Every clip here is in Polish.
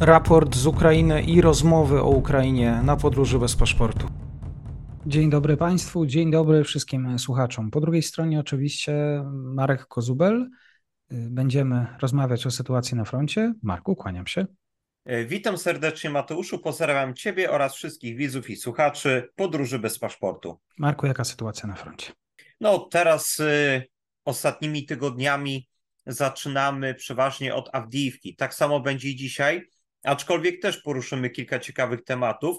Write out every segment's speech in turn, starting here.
raport z Ukrainy i rozmowy o Ukrainie na podróży bez paszportu. Dzień dobry Państwu, dzień dobry wszystkim słuchaczom. Po drugiej stronie oczywiście Marek Kozubel. Będziemy rozmawiać o sytuacji na froncie. Marku, kłaniam się. E, witam serdecznie Mateuszu, pozdrawiam Ciebie oraz wszystkich widzów i słuchaczy Podróży bez paszportu. Marku, jaka sytuacja na froncie? No teraz y, ostatnimi tygodniami zaczynamy przeważnie od Awdijiwki. Tak samo będzie i dzisiaj, aczkolwiek też poruszymy kilka ciekawych tematów.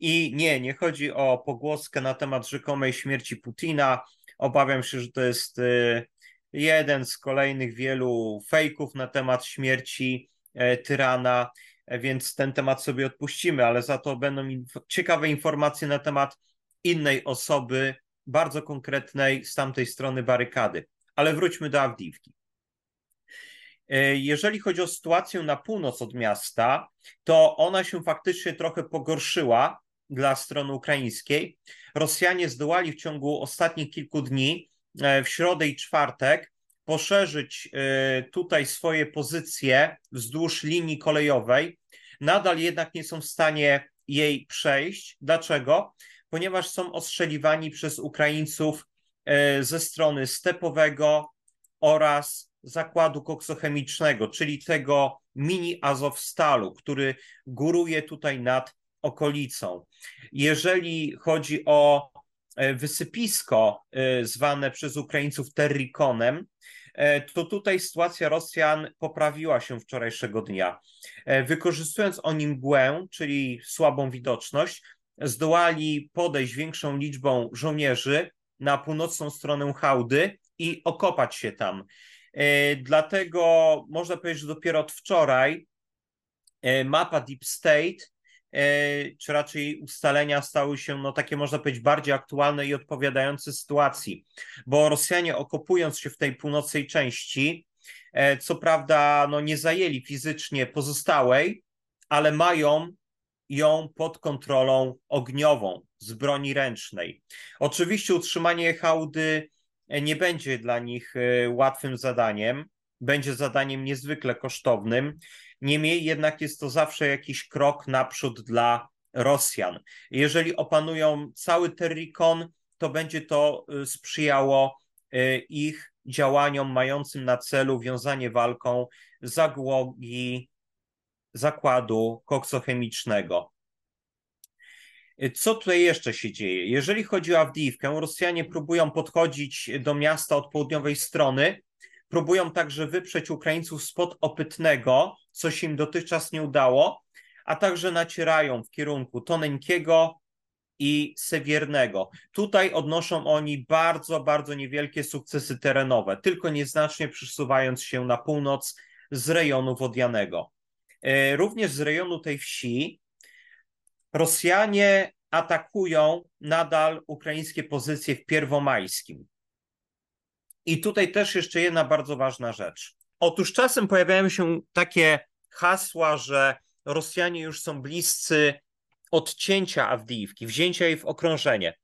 I nie, nie chodzi o pogłoskę na temat rzekomej śmierci Putina. Obawiam się, że to jest y, jeden z kolejnych wielu fejków na temat śmierci e, tyrana, e, więc ten temat sobie odpuścimy, ale za to będą ciekawe informacje na temat innej osoby, bardzo konkretnej z tamtej strony barykady. Ale wróćmy do Awdijiwki. E, jeżeli chodzi o sytuację na północ od miasta, to ona się faktycznie trochę pogorszyła dla strony ukraińskiej. Rosjanie zdołali w ciągu ostatnich kilku dni, e, w środę i czwartek, poszerzyć e, tutaj swoje pozycje wzdłuż linii kolejowej. Nadal jednak nie są w stanie jej przejść. Dlaczego? Ponieważ są ostrzeliwani przez Ukraińców ze strony stepowego oraz zakładu koksochemicznego, czyli tego mini Azowstalu, który góruje tutaj nad okolicą. Jeżeli chodzi o e, wysypisko e, zwane przez Ukraińców Terrikonem, e, to tutaj sytuacja Rosjan poprawiła się wczorajszego dnia. Wykorzystując oni mgłę, czyli słabą widoczność, zdołali podejść większą liczbą żołnierzy na północną stronę hałdy i okopać się tam. E, dlatego można powiedzieć, że dopiero od wczoraj e, mapa Deep State, e, czy raczej ustalenia stały się no, takie, można powiedzieć, bardziej aktualne i odpowiadające sytuacji, bo Rosjanie okopując się w tej północnej części, co prawda no, nie zajęli fizycznie pozostałej, ale mają ją pod kontrolą ogniową z broni ręcznej. Oczywiście utrzymanie hałdy nie będzie dla nich e, łatwym zadaniem, będzie zadaniem niezwykle kosztownym. Niemniej jednak jest to zawsze jakiś krok naprzód dla Rosjan. Jeżeli opanują cały Terrikon, to będzie to e, sprzyjało e, ich działaniom mającym na celu wiązanie walką zagłogi zakładu koksochemicznego. Co tutaj jeszcze się dzieje? Jeżeli chodzi o Awdijiwkę, Rosjanie próbują podchodzić do miasta od południowej strony, próbują także wyprzeć Ukraińców spod Opytnego, co się im dotychczas nie udało, a także nacierają w kierunku Toneńkiego i Sewiernego. Tutaj odnoszą oni bardzo, bardzo niewielkie sukcesy terenowe, tylko nieznacznie przesuwając się na północ z rejonu Wodianego. E, również z rejonu tej wsi Rosjanie atakują nadal ukraińskie pozycje w Pierwomajskim. I tutaj też jeszcze jedna bardzo ważna rzecz. Otóż czasem pojawiają się takie hasła, że Rosjanie już są bliscy odcięcia Awdijiwki, wzięcia jej w okrążenie.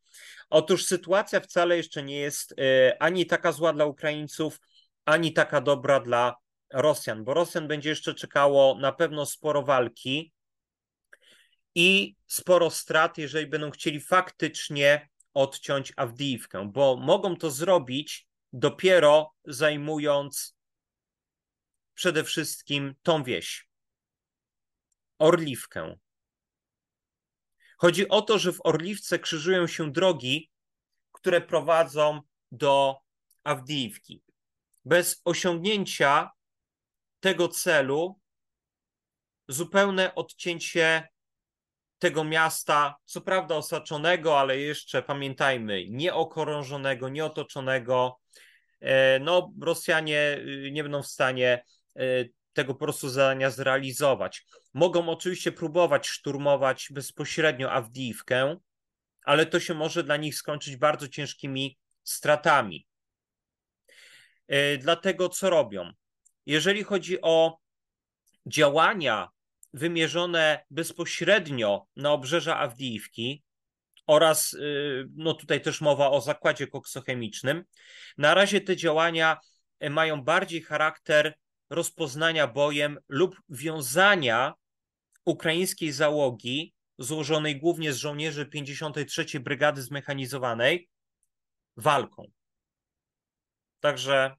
Otóż sytuacja wcale jeszcze nie jest y, ani taka zła dla Ukraińców, ani taka dobra dla Rosjan, bo Rosjan będzie jeszcze czekało na pewno sporo walki i sporo strat, jeżeli będą chcieli faktycznie odciąć Awdijiwkę, bo mogą to zrobić dopiero zajmując przede wszystkim tą wieś, Orliwkę. Chodzi o to, że w Orliwce krzyżują się drogi, które prowadzą do Awdijiwki. Bez osiągnięcia tego celu zupełne odcięcie tego miasta, co prawda osaczonego, ale jeszcze pamiętajmy, nieokrążonego, nieotoczonego. E, no, Rosjanie y, nie będą w stanie e, tego po prostu zadania zrealizować. Mogą oczywiście próbować szturmować bezpośrednio Awdijiwkę, ale to się może dla nich skończyć bardzo ciężkimi stratami. E, dlatego co robią? Jeżeli chodzi o działania wymierzone bezpośrednio na obrzeża Awdijiwki oraz, y, no tutaj też mowa o zakładzie koksochemicznym. Na razie te działania mają bardziej charakter rozpoznania bojem lub wiązania ukraińskiej załogi, złożonej głównie z żołnierzy 53. Brygady Zmechanizowanej, walką. Także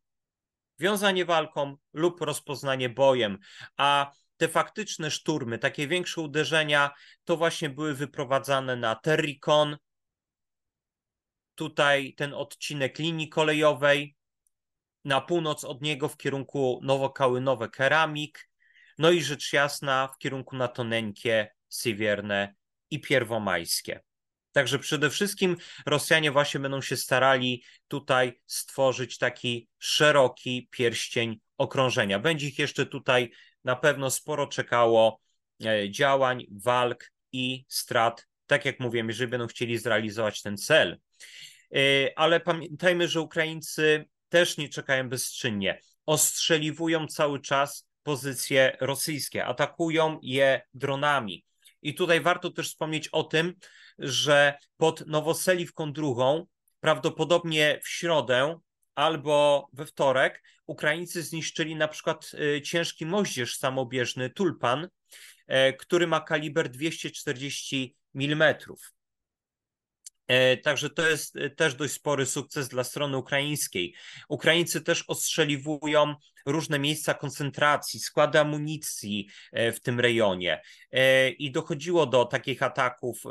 wiązanie walką lub rozpoznanie bojem, a te faktyczne szturmy, takie większe uderzenia, to właśnie były wyprowadzane na Terricon, tutaj ten odcinek linii kolejowej, na północ od niego w kierunku Nowokałynowe Keramik, no i rzecz jasna w kierunku na Toneńkie, Siwierne i Pierwomajskie. Także przede wszystkim Rosjanie właśnie będą się starali tutaj stworzyć taki szeroki pierścień okrążenia. Będzie ich jeszcze tutaj na pewno sporo czekało e, działań, walk i strat, tak jak mówiłem, jeżeli będą chcieli zrealizować ten cel. E, ale pamiętajmy, że Ukraińcy też nie czekają bezczynnie. Ostrzeliwują cały czas pozycje rosyjskie, atakują je dronami. I tutaj warto też wspomnieć o tym, że pod Nowoseliwką drugą, prawdopodobnie w środę albo we wtorek, Ukraińcy zniszczyli na przykład y, ciężki moździerz samobieżny Tulpan, e, który ma kaliber 240 mm. E, także to jest e, też dość spory sukces dla strony ukraińskiej. Ukraińcy też ostrzeliwują różne miejsca koncentracji, składy amunicji e, w tym rejonie. I dochodziło do takich ataków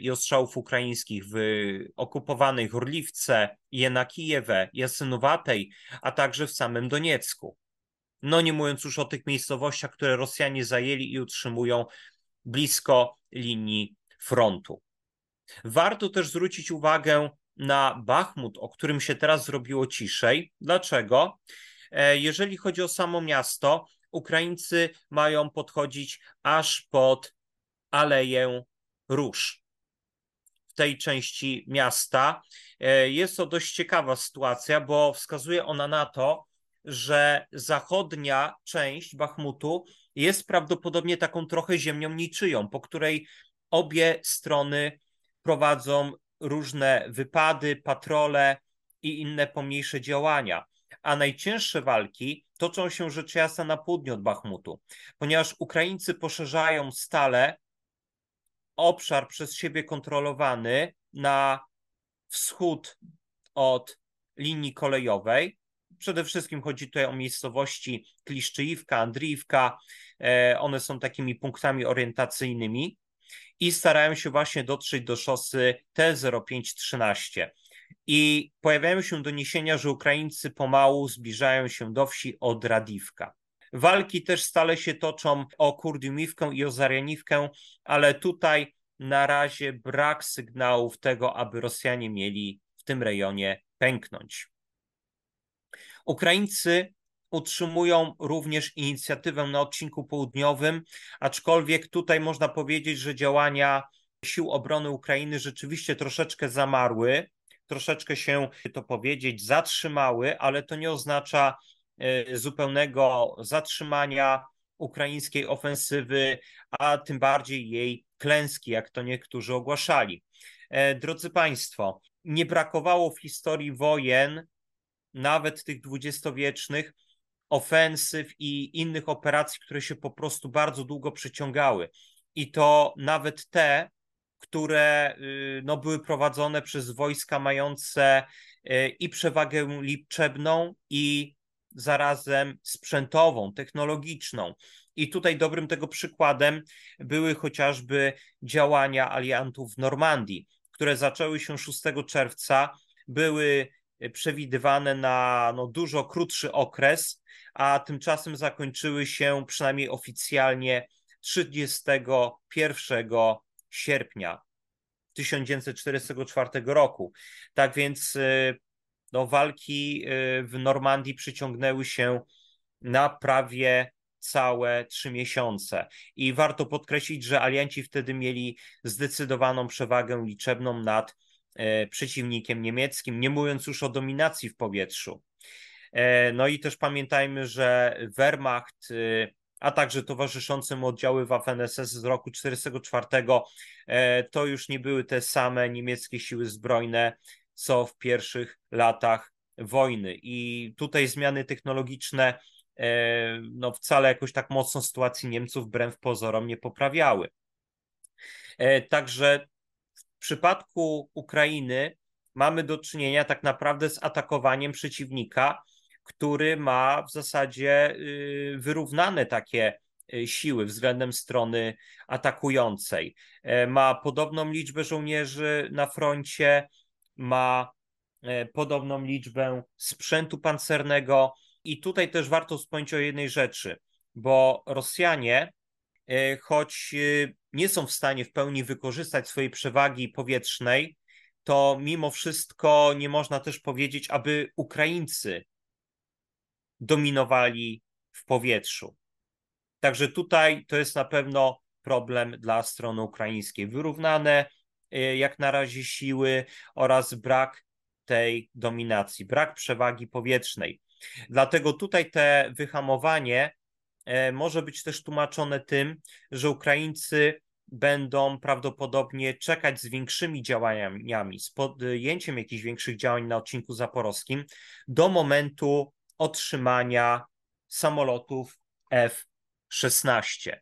i ostrzałów ukraińskich w okupowanej Horliwce, Jenakijewe, Jasynowatej, a także w samym Doniecku. No nie mówiąc już o tych miejscowościach, które Rosjanie zajęli i utrzymują blisko linii frontu. Warto też zwrócić uwagę na Bachmut, o którym się teraz zrobiło ciszej. Dlaczego? E, jeżeli chodzi o samo miasto, Ukraińcy mają podchodzić aż pod Aleję Róż. W tej części miasta e, jest to dość ciekawa sytuacja, bo wskazuje ona na to, że zachodnia część Bachmutu jest prawdopodobnie taką trochę ziemią niczyją, po której obie strony prowadzą różne wypady, patrole i inne pomniejsze działania. A najcięższe walki toczą się rzecz jasna na południu od Bachmutu, ponieważ Ukraińcy poszerzają stale obszar przez siebie kontrolowany na wschód od linii kolejowej. Przede wszystkim chodzi tutaj o miejscowości Kliszczyjówka, Andriiwka. E, one są takimi punktami orientacyjnymi i starają się właśnie dotrzeć do szosy T0513. I pojawiają się doniesienia, że Ukraińcy pomału zbliżają się do wsi od Radiwka. Walki też stale się toczą o Kurdiumiwkę i o Zarianiwkę, ale tutaj na razie brak sygnałów tego, aby Rosjanie mieli w tym rejonie pęknąć. Ukraińcy utrzymują również inicjatywę na odcinku południowym, aczkolwiek tutaj można powiedzieć, że działania sił obrony Ukrainy rzeczywiście troszeczkę zamarły, troszeczkę się, to powiedzieć, zatrzymały, ale to nie oznacza e, zupełnego zatrzymania ukraińskiej ofensywy, a tym bardziej jej klęski, jak to niektórzy ogłaszali. E, drodzy Państwo, nie brakowało w historii wojen, nawet tych dwudziestowiecznych, ofensyw i innych operacji, które się po prostu bardzo długo przyciągały. I to nawet te, które y, no, były prowadzone przez wojska mające y, i przewagę liczebną, i zarazem sprzętową, technologiczną. I tutaj dobrym tego przykładem były chociażby działania aliantów w Normandii, które zaczęły się 6 czerwca, były przewidywane na no, dużo krótszy okres, a tymczasem zakończyły się przynajmniej oficjalnie 31 sierpnia 1944 roku. Tak więc y, no, walki y, w Normandii przyciągnęły się na prawie całe trzy miesiące. I warto podkreślić, że alianci wtedy mieli zdecydowaną przewagę liczebną nad E, przeciwnikiem niemieckim, nie mówiąc już o dominacji w powietrzu. E, no i też pamiętajmy, że Wehrmacht, e, a także towarzyszące mu oddziały Waffen-SS z roku 1944, to już nie były te same niemieckie siły zbrojne, co w pierwszych latach wojny. I tutaj zmiany technologiczne no wcale jakoś tak mocno sytuacji Niemców wbrew pozorom nie poprawiały. Także w przypadku Ukrainy mamy do czynienia tak naprawdę z atakowaniem przeciwnika, który ma w zasadzie y, wyrównane takie y, siły względem strony atakującej. E, ma podobną liczbę żołnierzy na froncie, ma e, podobną liczbę sprzętu pancernego. I tutaj też warto wspomnieć o jednej rzeczy, bo Rosjanie, e, choć nie są w stanie w pełni wykorzystać swojej przewagi powietrznej, to mimo wszystko nie można też powiedzieć, aby Ukraińcy dominowali w powietrzu. Także tutaj to jest na pewno problem dla strony ukraińskiej. Wyrównane y, jak na razie siły oraz brak tej dominacji, brak przewagi powietrznej. Dlatego tutaj te wyhamowanie e, może być też tłumaczone tym, że Ukraińcy będą prawdopodobnie czekać z większymi działaniami, z podjęciem jakichś większych działań na odcinku zaporowskim do momentu otrzymania samolotów F-16.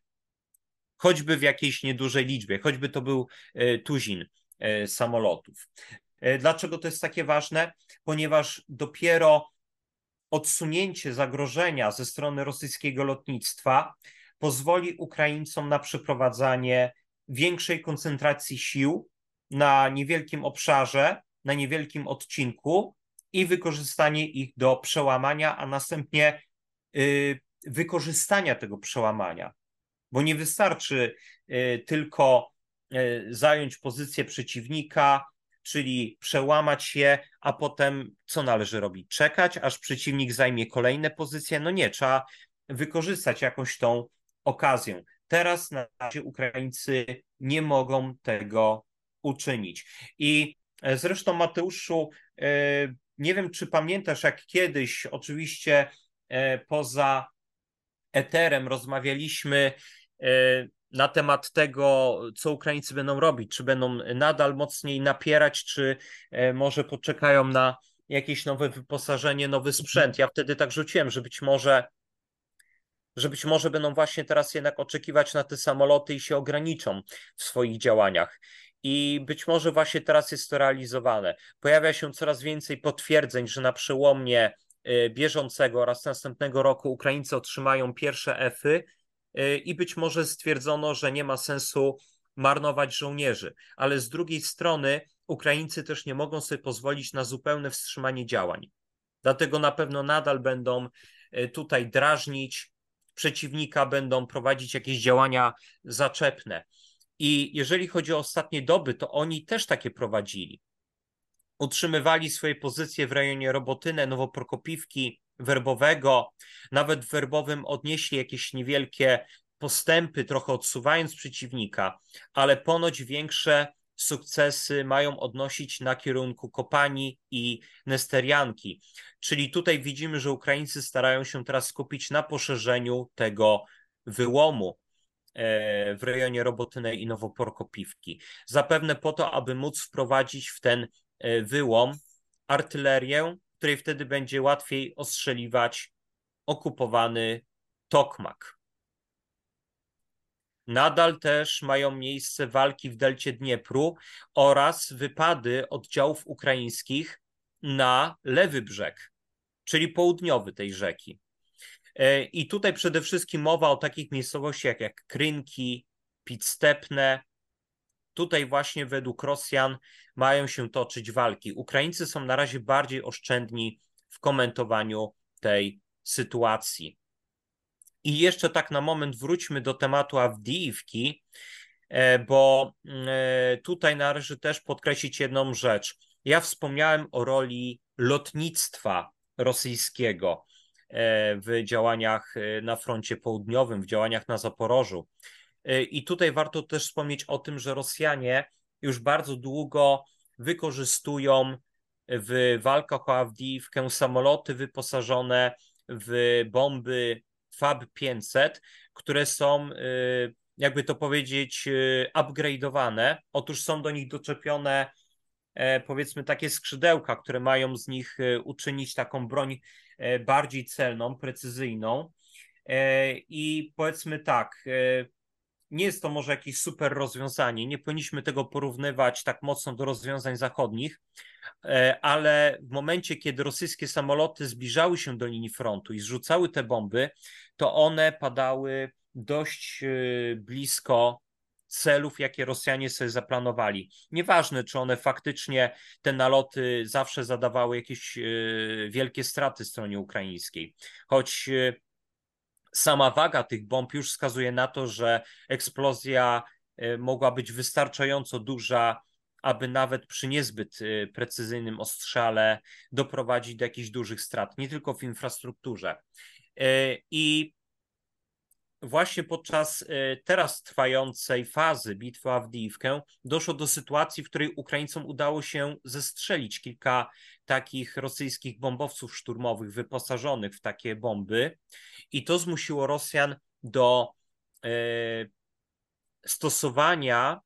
Choćby w jakiejś niedużej liczbie, choćby to był e, tuzin e, samolotów. E, dlaczego to jest takie ważne? Ponieważ dopiero odsunięcie zagrożenia ze strony rosyjskiego lotnictwa pozwoli Ukraińcom na przeprowadzanie większej koncentracji sił na niewielkim obszarze, na niewielkim odcinku i wykorzystanie ich do przełamania, a następnie y, wykorzystania tego przełamania. Bo nie wystarczy y, tylko y, zająć pozycję przeciwnika, czyli przełamać się, a potem co należy robić? Czekać, aż przeciwnik zajmie kolejne pozycje? No nie, trzeba wykorzystać jakąś tą okazję. Teraz na razie Ukraińcy nie mogą tego uczynić. I e, zresztą Mateuszu, nie wiem, czy pamiętasz, jak kiedyś, oczywiście e, poza eterem, rozmawialiśmy na temat tego, co Ukraińcy będą robić. Czy będą nadal mocniej napierać, czy może poczekają na jakieś nowe wyposażenie, nowy sprzęt. Ja wtedy tak rzuciłem, że być może że być może będą właśnie teraz jednak oczekiwać na te samoloty i się ograniczą w swoich działaniach. I być może właśnie teraz jest to realizowane. Pojawia się coraz więcej potwierdzeń, że na przełomie y, bieżącego oraz następnego roku Ukraińcy otrzymają pierwsze F-y y, i być może stwierdzono, że nie ma sensu marnować żołnierzy, ale z drugiej strony Ukraińcy też nie mogą sobie pozwolić na zupełne wstrzymanie działań. Dlatego na pewno nadal będą y, tutaj drażnić, przeciwnika będą prowadzić jakieś działania zaczepne. I jeżeli chodzi o ostatnie doby, to oni też takie prowadzili. Utrzymywali swoje pozycje w rejonie Robotynę, Nowoprokopiwki, Werbowego, nawet w Werbowym odnieśli jakieś niewielkie postępy, trochę odsuwając przeciwnika, ale ponoć większe sukcesy mają odnosić na kierunku Kopani i Nesterianki. Czyli tutaj widzimy, że Ukraińcy starają się teraz skupić na poszerzeniu tego wyłomu w rejonie Robotynej i Nowoporkopiwki. Zapewne po to, aby móc wprowadzić w ten e, wyłom artylerię, której wtedy będzie łatwiej ostrzeliwać okupowany Tokmak. Nadal też mają miejsce walki w delcie Dniepru oraz wypady oddziałów ukraińskich na lewy brzeg, czyli południowy tej rzeki. E, I tutaj przede wszystkim mowa o takich miejscowościach jak Krynki, Pitstepne. Tutaj właśnie według Rosjan mają się toczyć walki. Ukraińcy są na razie bardziej oszczędni w komentowaniu tej sytuacji. I jeszcze tak na moment wróćmy do tematu Awdijiwki, e, bo mm, e, tutaj należy też podkreślić jedną rzecz. Ja wspomniałem o roli lotnictwa rosyjskiego w działaniach na froncie południowym, w działaniach na Zaporożu. I tutaj warto też wspomnieć o tym, że Rosjanie już bardzo długo wykorzystują w walkach o Awdijiwkę samoloty wyposażone w bomby Fab 500, które są, jakby to powiedzieć, upgrade'owane. Otóż są do nich doczepione e, powiedzmy takie skrzydełka, które mają z nich uczynić taką broń bardziej celną, precyzyjną. I powiedzmy tak, nie jest to może jakieś super rozwiązanie, nie powinniśmy tego porównywać tak mocno do rozwiązań zachodnich, e, ale w momencie, kiedy rosyjskie samoloty zbliżały się do linii frontu i zrzucały te bomby, to one padały dość e, blisko celów, jakie Rosjanie sobie zaplanowali. Nieważne, czy one faktycznie te naloty zawsze zadawały jakieś e, wielkie straty stronie ukraińskiej, choć sama waga tych bomb już wskazuje na to, że eksplozja e, mogła być wystarczająco duża, aby nawet przy niezbyt e, precyzyjnym ostrzale doprowadzić do jakichś dużych strat, nie tylko w infrastrukturze. E, I właśnie podczas e, teraz trwającej fazy bitwy o Awdijiwkę doszło do sytuacji, w której Ukraińcom udało się zestrzelić kilka takich rosyjskich bombowców szturmowych wyposażonych w takie bomby i to zmusiło Rosjan do e, stosowania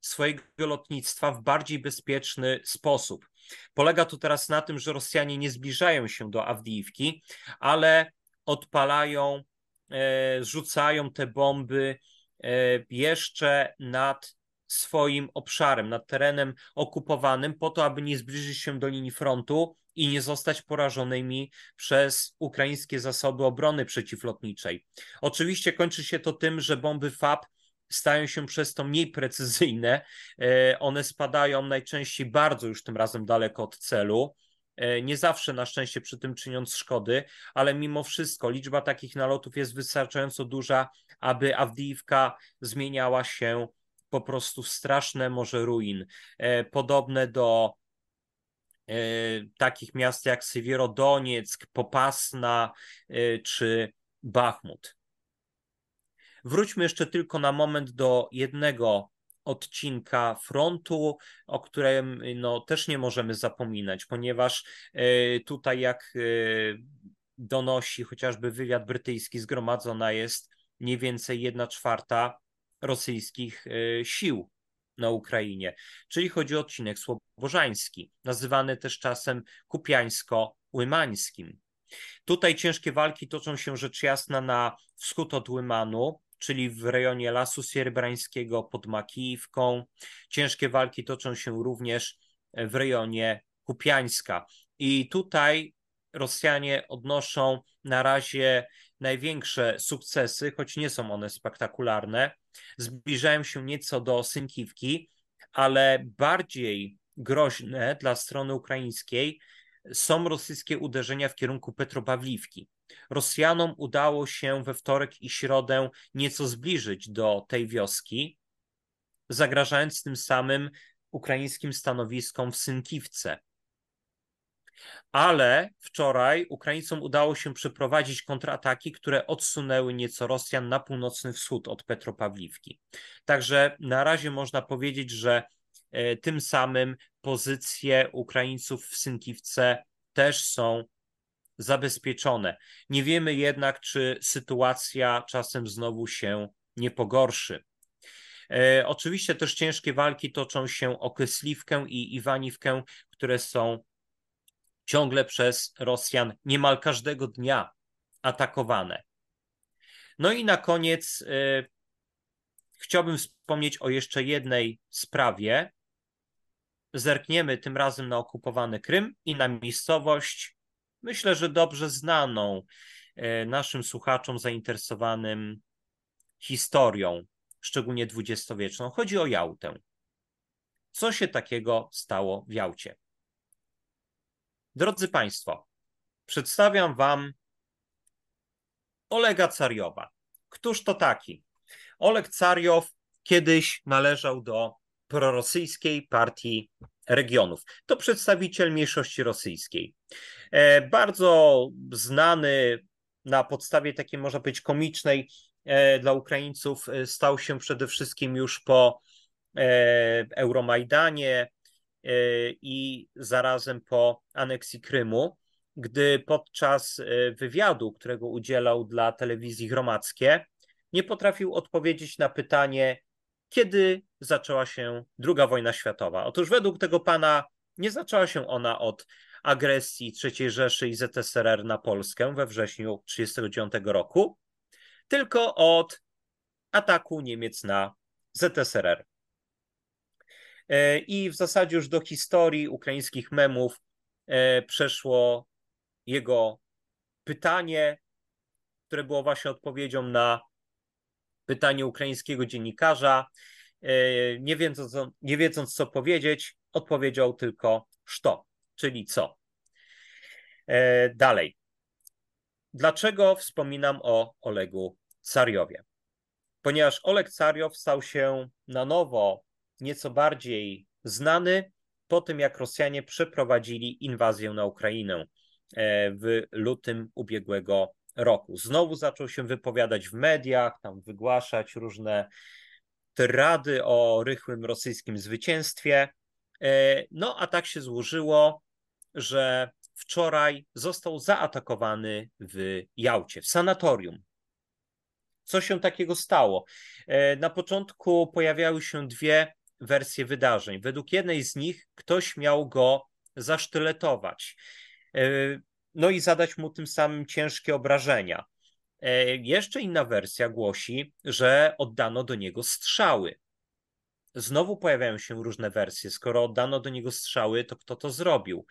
swojego lotnictwa w bardziej bezpieczny sposób. Polega to teraz na tym, że Rosjanie nie zbliżają się do Awdijiwki, ale odpalają rzucają te bomby e, jeszcze nad swoim obszarem, nad terenem okupowanym, po to, aby nie zbliżyć się do linii frontu i nie zostać porażonymi przez ukraińskie zasoby obrony przeciwlotniczej. Oczywiście kończy się to tym, że bomby FAB stają się przez to mniej precyzyjne. E, one spadają najczęściej bardzo już tym razem daleko od celu. E, nie zawsze na szczęście przy tym czyniąc szkody, ale mimo wszystko liczba takich nalotów jest wystarczająco duża, aby Awdijiwka zmieniała się po prostu w straszne morze ruin, e, podobne do e, takich miast jak Sywierodonieck, Popasna czy Bachmut. Wróćmy jeszcze tylko na moment do jednego odcinka frontu, o którym no, też nie możemy zapominać, ponieważ e, tutaj, jak e, donosi chociażby wywiad brytyjski, zgromadzona jest mniej więcej jedna czwarta rosyjskich e, sił na Ukrainie. Czyli chodzi o odcinek słobożański, nazywany też czasem kupiańsko-łymańskim. Tutaj ciężkie walki toczą się rzecz jasna na wschód od Łymanu, czyli w rejonie Lasu Sierbrańskiego pod Makijówką. Ciężkie walki toczą się również w rejonie Kupiańska. I tutaj Rosjanie odnoszą na razie największe sukcesy, choć nie są one spektakularne. Zbliżają się nieco do Synkiwki, ale bardziej groźne dla strony ukraińskiej są rosyjskie uderzenia w kierunku Petropawliwki. Rosjanom udało się we wtorek i środę nieco zbliżyć do tej wioski, zagrażając tym samym ukraińskim stanowiskom w Synkiwce. Ale wczoraj Ukraińcom udało się przeprowadzić kontrataki, które odsunęły nieco Rosjan na północny wschód od Petropawliwki. Także na razie można powiedzieć, że e, tym samym pozycje Ukraińców w Synkiwce też są zabezpieczone. Nie wiemy jednak, czy sytuacja czasem znowu się nie pogorszy. E, oczywiście też ciężkie walki toczą się o Kysliwkę i Iwaniwkę, które są ciągle przez Rosjan niemal każdego dnia atakowane. No i na koniec e, chciałbym wspomnieć o jeszcze jednej sprawie. Zerkniemy tym razem na okupowany Krym i na miejscowość myślę, że dobrze znaną e, naszym słuchaczom zainteresowanym historią, szczególnie dwudziestowieczną. Chodzi o Jałtę. Co się takiego stało w Jałcie? Drodzy Państwo, przedstawiam Wam Olega Cariowa. Któż to taki? Oleg Cariow kiedyś należał do prorosyjskiej partii regionów. To przedstawiciel mniejszości rosyjskiej. E, bardzo znany na podstawie takiej, można powiedzieć, komicznej e, dla Ukraińców, e, stał się przede wszystkim już po Euromajdanie i zarazem po aneksji Krymu, gdy podczas wywiadu, którego udzielał dla telewizji gromadzkie, nie potrafił odpowiedzieć na pytanie, kiedy zaczęła się II wojna światowa. Otóż według tego pana Nie zaczęła się ona od agresji III Rzeszy i ZSRR na Polskę we wrześniu 1939 roku, tylko od ataku Niemiec na ZSRR. E, I w zasadzie już do historii ukraińskich memów e, przeszło jego pytanie, które było właśnie odpowiedzią na pytanie ukraińskiego dziennikarza. E, nie wiedząc, nie wiedząc co powiedzieć, odpowiedział tylko szto, czyli co. Dalej. Dlaczego wspominam o Olegu Cariowie? Ponieważ Oleg Cariow stał się na nowo nieco bardziej znany po tym, jak Rosjanie przeprowadzili inwazję na Ukrainę e, w lutym ubiegłego roku. Znowu zaczął się wypowiadać w mediach, tam wygłaszać różne rady o rychłym rosyjskim zwycięstwie. E, no a tak się złożyło, że wczoraj został zaatakowany w Jałcie, w sanatorium. Co się takiego stało? E, na początku pojawiały się dwie wersje wydarzeń. Według jednej z nich ktoś miał go zasztyletować, e, no i zadać mu tym samym ciężkie obrażenia. E, jeszcze inna wersja głosi, że oddano do niego strzały. Znowu pojawiają się różne wersje. Skoro oddano do niego strzały, to kto to zrobił?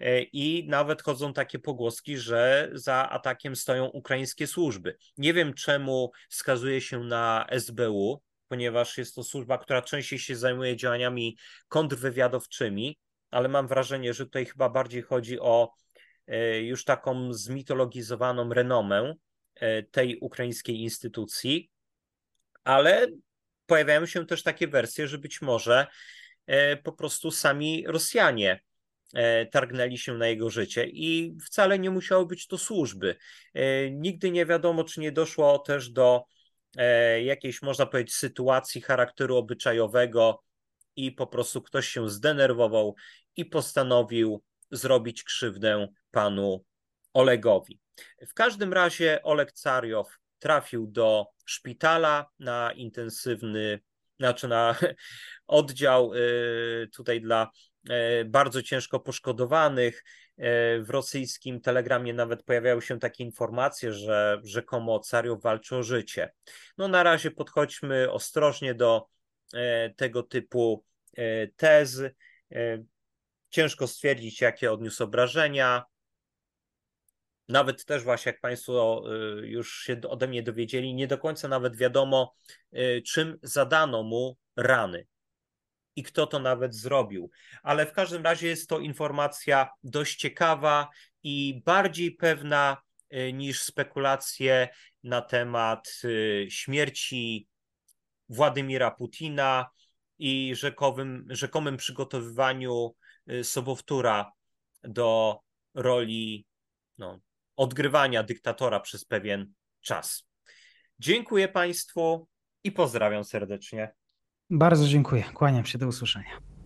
E, I nawet chodzą takie pogłoski, że za atakiem stoją ukraińskie służby. Nie wiem, czemu wskazuje się na SBU, ponieważ jest to służba, która częściej się zajmuje działaniami kontrwywiadowczymi, ale mam wrażenie, że tutaj chyba bardziej chodzi o już taką zmitologizowaną renomę e, tej ukraińskiej instytucji, ale pojawiają się też takie wersje, że być może e, po prostu sami Rosjanie targnęli się na jego życie i wcale nie musiało być to służby. Nigdy nie wiadomo, czy nie doszło też do E, jakiejś, można powiedzieć, sytuacji charakteru obyczajowego i po prostu ktoś się zdenerwował i postanowił zrobić krzywdę panu Olegowi. W każdym razie Oleg Cariow trafił do szpitala na intensywny, znaczy na oddział y, tutaj dla y, bardzo ciężko poszkodowanych. E, w rosyjskim telegramie nawet pojawiały się takie informacje, że rzekomo Cariow walczy o życie. No na razie podchodźmy ostrożnie do tego typu tez. Ciężko stwierdzić, jakie odniósł obrażenia. Nawet też właśnie, jak Państwo już się ode mnie dowiedzieli, nie do końca nawet wiadomo, czym zadano mu rany i kto to nawet zrobił. Ale w każdym razie jest to informacja dość ciekawa i bardziej pewna y, niż spekulacje na temat śmierci Władimira Putina i rzekowym, rzekomym przygotowywaniu Sobowtóra do roli no, odgrywania dyktatora przez pewien czas. Dziękuję Państwu i pozdrawiam serdecznie. Bardzo dziękuję. Kłaniam się do usłyszenia.